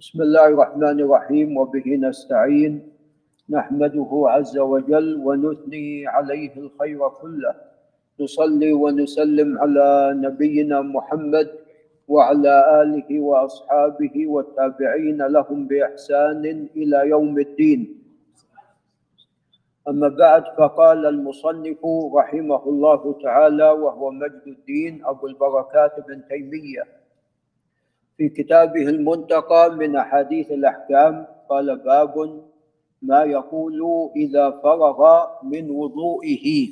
بسم الله الرحمن الرحيم وبه نستعين نحمده عز وجل ونثني عليه الخير كله. نصلي ونسلم على نبينا محمد وعلى آله وأصحابه والتابعين لهم بإحسان إلى يوم الدين. أما بعد فقال المصنف رحمه الله تعالى وهو مجد الدين أبو البركات بن تيمية. في كتابه المنتقى من أحاديث الأحكام قال باب ما يقول إذا فرغ من وضوئه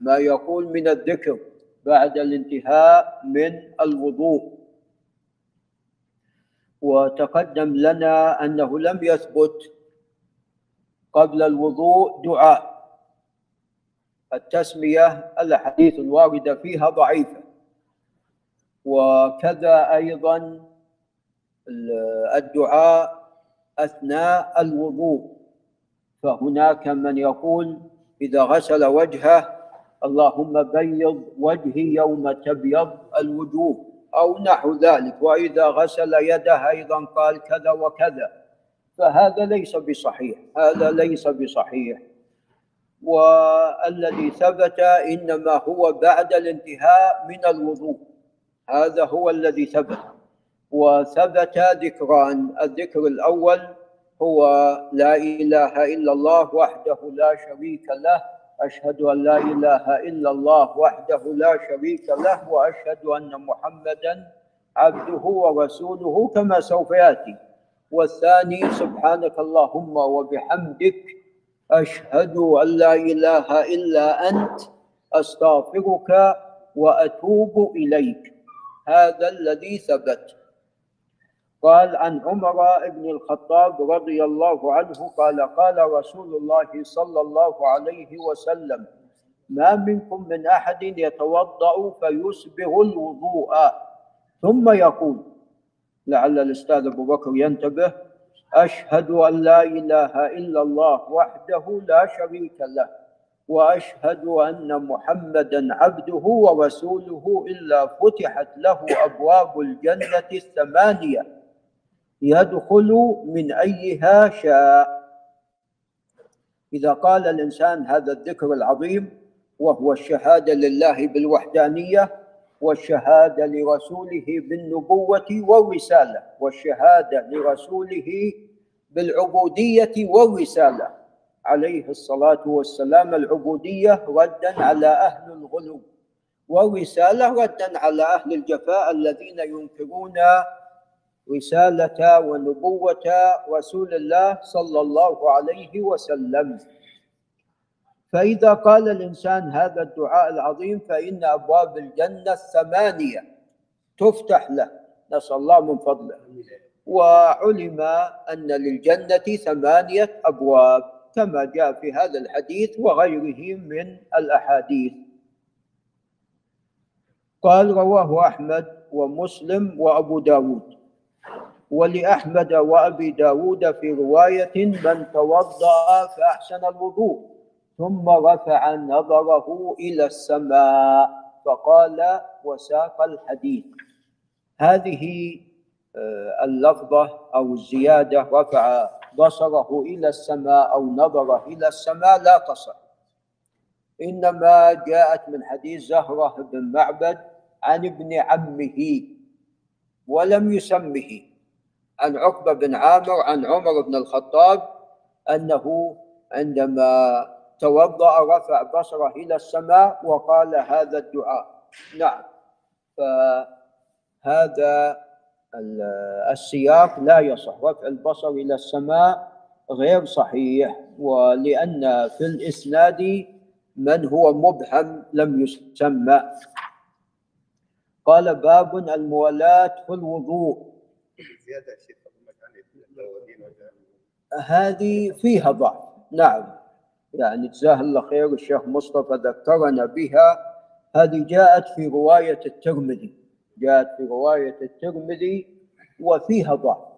ما يقول من الذكر بعد الانتهاء من الوضوء. وتقدم لنا أنه لم يثبت قبل الوضوء دعاء. التسمية الأحاديث الواردة فيها ضعيفة. وكذا أيضا الدعاء أثناء الوضوء. فهناك من يقول إذا غسل وجهه اللهم بيض وجهي يوم تبيض الوجوه. أو نحو ذلك. وإذا غسل يده أيضا قال كذا وكذا. فهذا ليس بصحيح. هذا ليس بصحيح. والذي ثبت إنما هو بعد الانتهاء من الوضوء. هذا هو الذي ثبت. وثبت ذكران. الذكر الأول هو لا إله إلا الله وحده لا شريك له. أشهد أن لا إله إلا الله وحده لا شريك له وأشهد أن محمدا عبده ورسوله كما سوف يأتي. والثاني سبحانك اللهم وبحمدك أشهد أن لا إله إلا أنت أستغفرك وأتوب إليك. هذا الذي ثبت. قال عن عمر بن الخطاب رضي الله عنه قال قال رسول الله صلى الله عليه وسلم ما منكم من أحد يتوضأ فيسبغ الوضوء؟ ثم يقول لعل الأستاذ أبو بكر ينتبه أشهد أن لا إله إلا الله وحده لا شريك له وأشهد أن محمدا عبده ورسوله إلا فتحت له أبواب الجنة الثمانية. يدخل من أيها شاء. إذا قال الإنسان هذا الذكر العظيم وهو الشهادة لله بالوحدانية والشهادة لرسوله بالنبوة والرسالة والشهادة لرسوله بالعبودية والرسالة. عليه الصلاة والسلام العبودية ردا على أهل الغلو والرسالة ردا على أهل الجفاء الذين ينكرون رسالة ونبوة رسول الله صلى الله عليه وسلم. فإذا قال الإنسان هذا الدعاء العظيم فإن أبواب الجنة الثمانية تفتح له. نسأل الله من فضله. وعلم أن للجنة ثمانية أبواب كما جاء في هذا الحديث وغيره من الأحاديث. قال رواه أحمد ومسلم وأبو داود. ولأحمد وأبي داود في رواية من توضأ فأحسن الوضوء ثم رفع نظره إلى السماء فقال وساق الحديث. هذه آه، اللفظة أو الزيادة رفع بصره إلى السماء أو نظره إلى السماء لا تصح إنما جاءت من حديث زهرة بن معبد عن ابن عمه ولم يسمه. عن عقبة بن عامر عن عمر بن الخطاب أنه عندما توضأ رفع بصره إلى السماء وقال هذا الدعاء. نعم. فهذا السياق لا يصح. رفع البصر إلى السماء غير صحيح ولأن في الإسناد من هو مبهم لم يسمى. قال باب المولاة في الوضوء. هذه فيها ضعف. نعم. يعني جزاه الله خير الشيخ مصطفى ذكرنا بها. هذه جاءت في رواية الترمذي. جاءت في رواية الترمذي وفيها ضعف.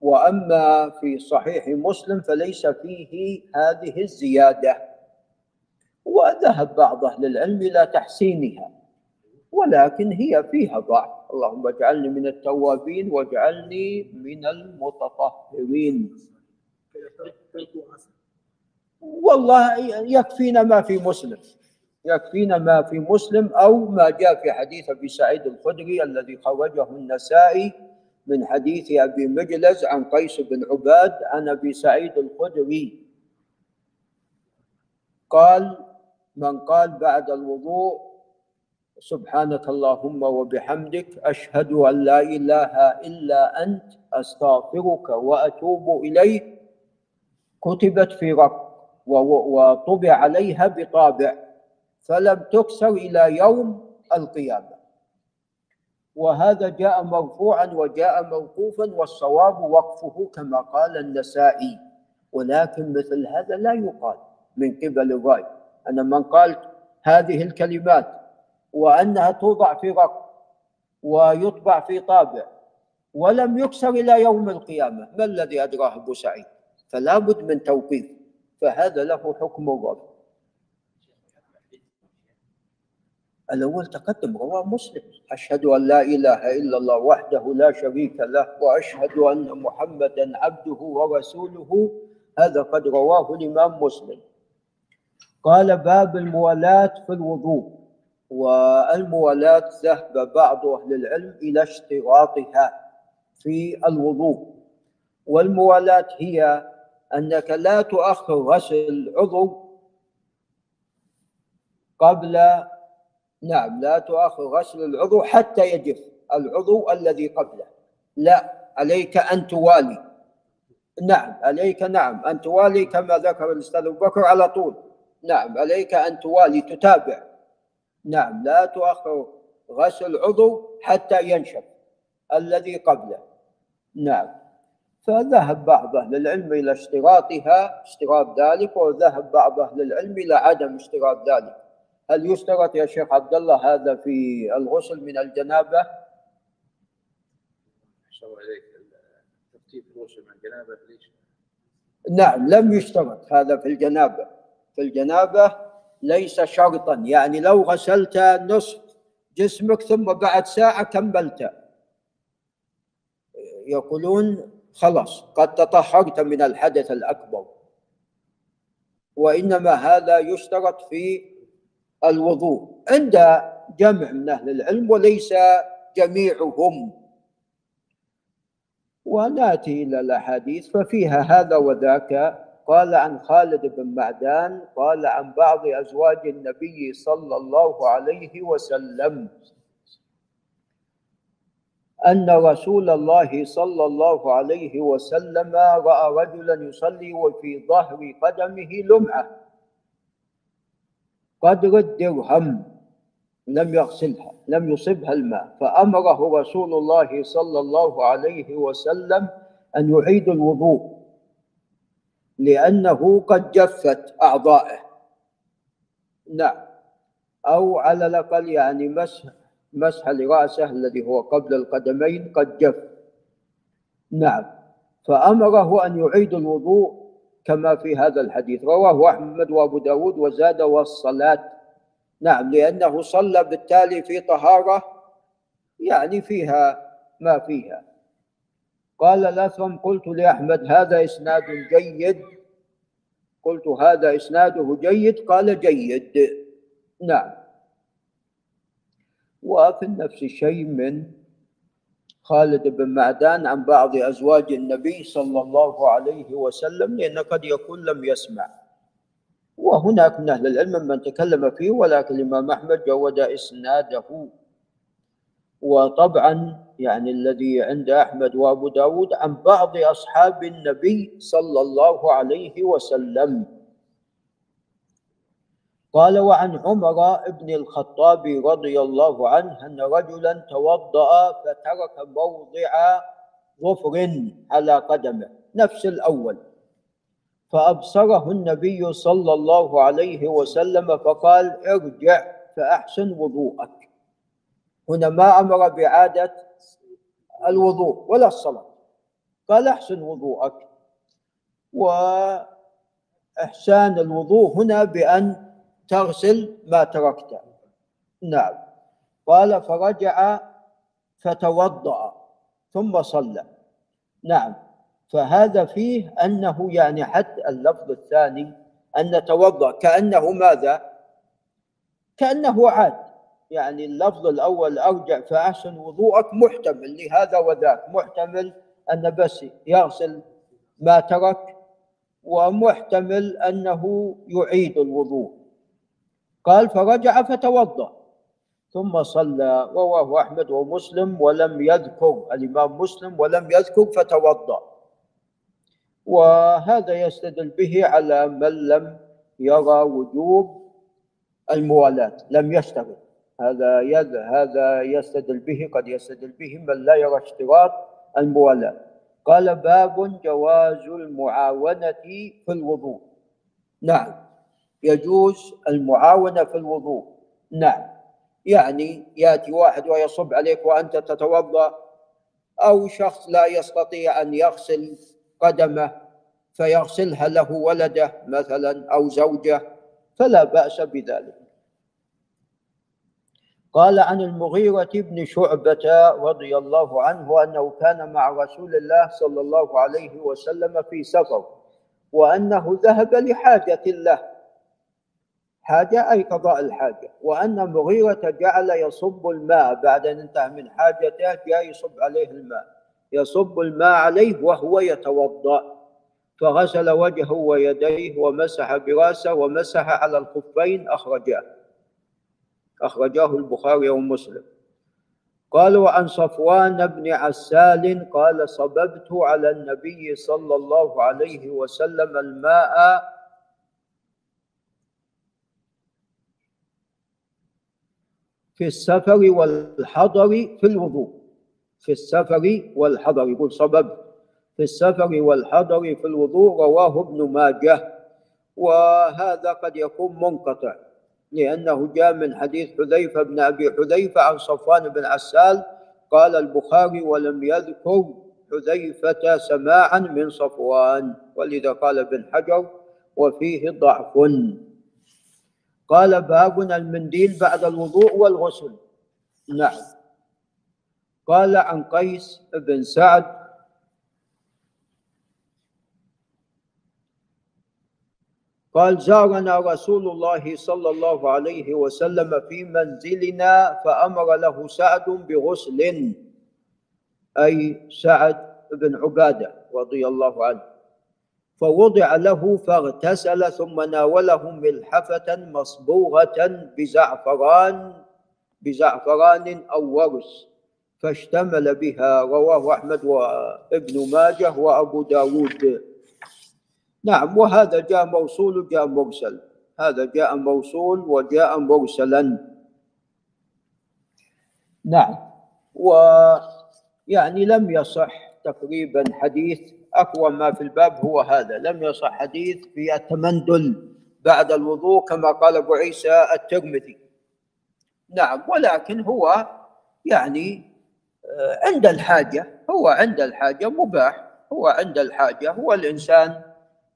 وأما في صحيح مسلم فليس فيه هذه الزيادة. وذهب بعض أهل العلم إلى تحسينها. ولكن هي فيها ضعف. اللهم اجعلني من التوابين واجعلني من المتطهرين. والله يكفينا ما في مسلم. يكفينا ما في مسلم أو ما جاء في حديث أبي سعيد الخدري الذي خرجه النسائي من حديث أبي مجلس عن قيس بن عباد عن أبي سعيد الخدري. قال من قال بعد الوضوء سبحانك اللهم وبحمدك أشهد أن لا إله إلا أنت أستغفرك وأتوب إليك. كتبت في رق وطبع عليها بطابع. فلم تكسر إلى يوم القيامة. وهذا جاء مرفوعا وجاء موقوفا والصواب وقفه كما قال النسائي. ولكن مثل هذا لا يقال من قبل الرأي. أن من قال هذه الكلمات وأنها توضع في رق ويطبع في طابع ولم يكسر إلى يوم القيامة. ما الذي أدراه أبو سعيد؟ فلا بد من توقيف فهذا له حكم الرفع الأول تقدم رواه مسلم. أشهد أن لا إله إلا الله وحده لا شريك له وأشهد أن محمدا عبده ورسوله. هذا قد رواه الإمام مسلم. قال باب الموالاة في الوضوء. والموالاة ذهب بعض أهل العلم إلى اشتراطها في الوضوء. والموالاة هي أنك لا تؤخر غسل العضو قبل نعم لا تؤخر غسل العضو حتى يجف العضو الذي قبله. لا عليك أن توالي. نعم عليك نعم أن توالي كما ذكر الأستاذ أبو بكر على طول. نعم عليك أن توالي تتابع. نعم لا تؤخر غسل عضو حتى ينشف الذي قبله. نعم. فذهب بعض أهل العلم إلى اشتراطها اشتراط ذلك وذهب بعض أهل العلم إلى عدم اشتراط ذلك. هل يشترط يا شيخ عبد الله هذا في الغسل من الجنابة؟ ترتيب الغسل من الجنابة ليش؟ نعم لم يشترط هذا في الجنابة. في الجنابة ليس شرطا. يعني لو غسلت نصف جسمك ثم بعد ساعة كملت. يقولون خلاص قد تطهرت من الحدث الأكبر. وإنما هذا يشترط في الوضوء. عند جمع من أهل العلم وليس جميعهم. ونأتي إلى الأحاديث ففيها هذا وذاك قال عن خالد بن معدان قال عن بعض أزواج النبي صلى الله عليه وسلم أن رسول الله صلى الله عليه وسلم رأى رجلا يصلي وفي ظهر قدمه لمعة قدر الدرهم لم يغسلها لم يصبها الماء. فأمره رسول الله صلى الله عليه وسلم أن يعيد الوضوء. لأنه قد جفت أعضائه. نعم. أو على الأقل يعني مسح مسح لرأسه الذي هو قبل القدمين قد جف. نعم. فأمره أن يعيد الوضوء كما في هذا الحديث. رواه أحمد وأبو داود وزاد والصلاة. نعم لأنه صلى بالتالي في طهارة يعني فيها ما فيها. قال الأثرم قلت لأحمد هذا إسناد جيد. قلت هذا إسناده جيد؟ قال جيد. نعم. وفي نفس الشيء من خالد بن معدان عن بعض أزواج النبي صلى الله عليه وسلم لأن قد يكون لم يسمع. وهناك من أهل العلم من تكلم فيه ولكن الإمام أحمد جود إسناده. وطبعا يعني الذي عند أحمد وأبو داود عن بعض أصحاب النبي صلى الله عليه وسلم. قال وعن عمر بن الخطاب رضي الله عنه أن رجلا توضأ فترك موضع ظفر على قدمه. نفس الأول. فأبصره النبي صلى الله عليه وسلم فقال ارجع فأحسن وضوءك. هنا ما أمر بإعادة الوضوء ولا الصلاة. قال أحسن وضوءك. وإحسان الوضوء هنا بأن تغسل ما تركته نعم. قال فرجع فتوضأ ثم صلى. نعم. فهذا فيه أنه يعني حتى اللفظ الثاني أن توضأ. كأنه ماذا؟ كأنه عاد. يعني اللفظ الأول أرجع فأحسن وضوءك محتمل لهذا وذاك محتمل أن بس يغسل ما ترك ومحتمل أنه يعيد الوضوء. قال فرجع فتوضأ ثم صلى رواه أحمد ومسلم ولم يذكر الإمام مسلم ولم يذكر فتوضأ. وهذا يستدل به على من لم يرى وجوب الموالاة لم يشتغل. هذا يد هذا يستدل به قد يستدل به من لا يرى اشتراط الموالاة قال باب جواز المعاونة في الوضوء. نعم. يجوز المعاونة في الوضوء. نعم. يعني يأتي واحد ويصب عليك وأنت تتوضأ أو شخص لا يستطيع أن يغسل قدمه فيغسلها له ولده مثلا أو زوجه فلا بأس بذلك. قال عن المغيرة بن شعبة رضي الله عنه أنه كان مع رسول الله صلى الله عليه وسلم في سفر وأنه ذهب لحاجة له. حاجة أي قضاء الحاجة. وأن مغيرة جعل يصب الماء بعد أن انتهى من حاجته جاء يصب عليه الماء. يصب الماء عليه وهو يتوضأ. فغسل وجهه ويديه ومسح براسه ومسح على الخفين أخرجاه. أخرجاه البخاري ومسلم. قالوا عن صفوان بن عسال قال صببت على النبي صلى الله عليه وسلم الماء في السفر والحضر في الوضوء. في السفر والحضر يقول صبب في السفر والحضر في الوضوء رواه ابن ماجه. وهذا قد يكون منقطع. لأنه جاء من حديث حذيفة بن أبي حذيفة عن صفوان بن عسال قال البخاري ولم يذكر حذيفة سماعا من صفوان ولذا قال ابن حجر وفيه ضعف قال باب المنديل بعد الوضوء والغسل نعم. قال عن قيس بن سعد قال زارنا رسول الله صلى الله عليه وسلم في منزلنا فأمر له سعد بغسل أي سعد بن عبادة رضي الله عنه فوضع له فاغتسل ثم ناوله ملحفة مصبوغة بزعفران بزعفران أو ورس فاشتمل بها رواه أحمد وابن ماجه وأبو داود. نعم وهذا جاء موصول جاء مرسل. هذا جاء موصول وجاء مرسلا. نعم ويعني لم يصح تقريبا حديث. أقوى ما في الباب هو هذا لم يصح حديث في التمندل بعد الوضوء كما قال أبو عيسى الترمذي. نعم ولكن هو يعني آه، عند الحاجة هو عند الحاجة مباح هو عند الحاجة هو الإنسان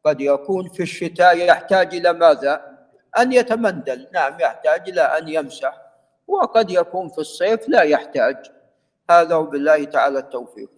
قد يكون في الشتاء يحتاج إلى ماذا؟ أن يتمندل. نعم يحتاج إلى أن يمسح. وقد يكون في الصيف لا يحتاج. هذا وبالله تعالى التوفيق.